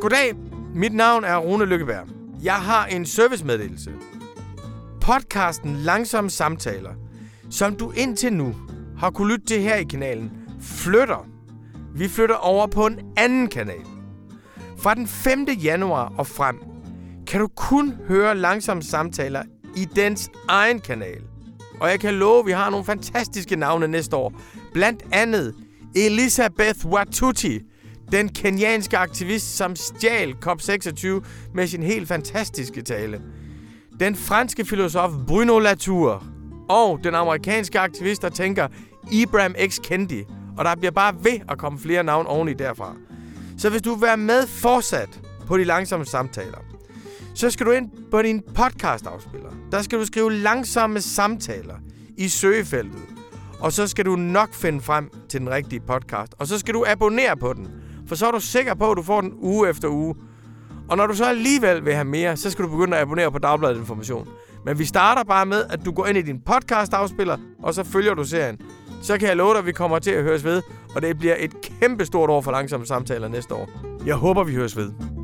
Goddag, mit navn er Rune Lykkeberg. Jeg har en servicemeddelelse. Podcasten Langsomme Samtaler, som du indtil nu har kunne lytte til her i kanalen, flytter. Vi flytter over på en anden kanal. Fra den 5. januar og frem kan du kun høre Langsomme Samtaler i dens egen kanal. Og jeg kan love, at vi har nogle fantastiske navne næste år. Blandt andet Elisabeth Watuti, den kenyanske aktivist, som stjal COP26 med sin helt fantastiske tale. Den franske filosof Bruno Latour. Og den amerikanske aktivist, der tænker Ibram X. Kendi. Og der bliver bare ved at komme flere navn oveni derfra. Så hvis du vil være med fortsat på de langsomme samtaler, så skal du ind på din podcast-afspiller. Der skal du skrive langsomme samtaler i søgefeltet. Og så skal du nok finde frem til den rigtige podcast. Og så skal du abonnere på den. For så er du sikker på, at du får den uge efter uge. Og når du så alligevel vil have mere, så skal du begynde at abonnere på Dagbladet Information. Men vi starter bare med, at du går ind i din podcast-afspiller, og så følger du serien. Så kan jeg love dig, at vi kommer til at høres ved, og det bliver et kæmpe stort år for langsomme samtaler næste år. Jeg håber, vi høres ved.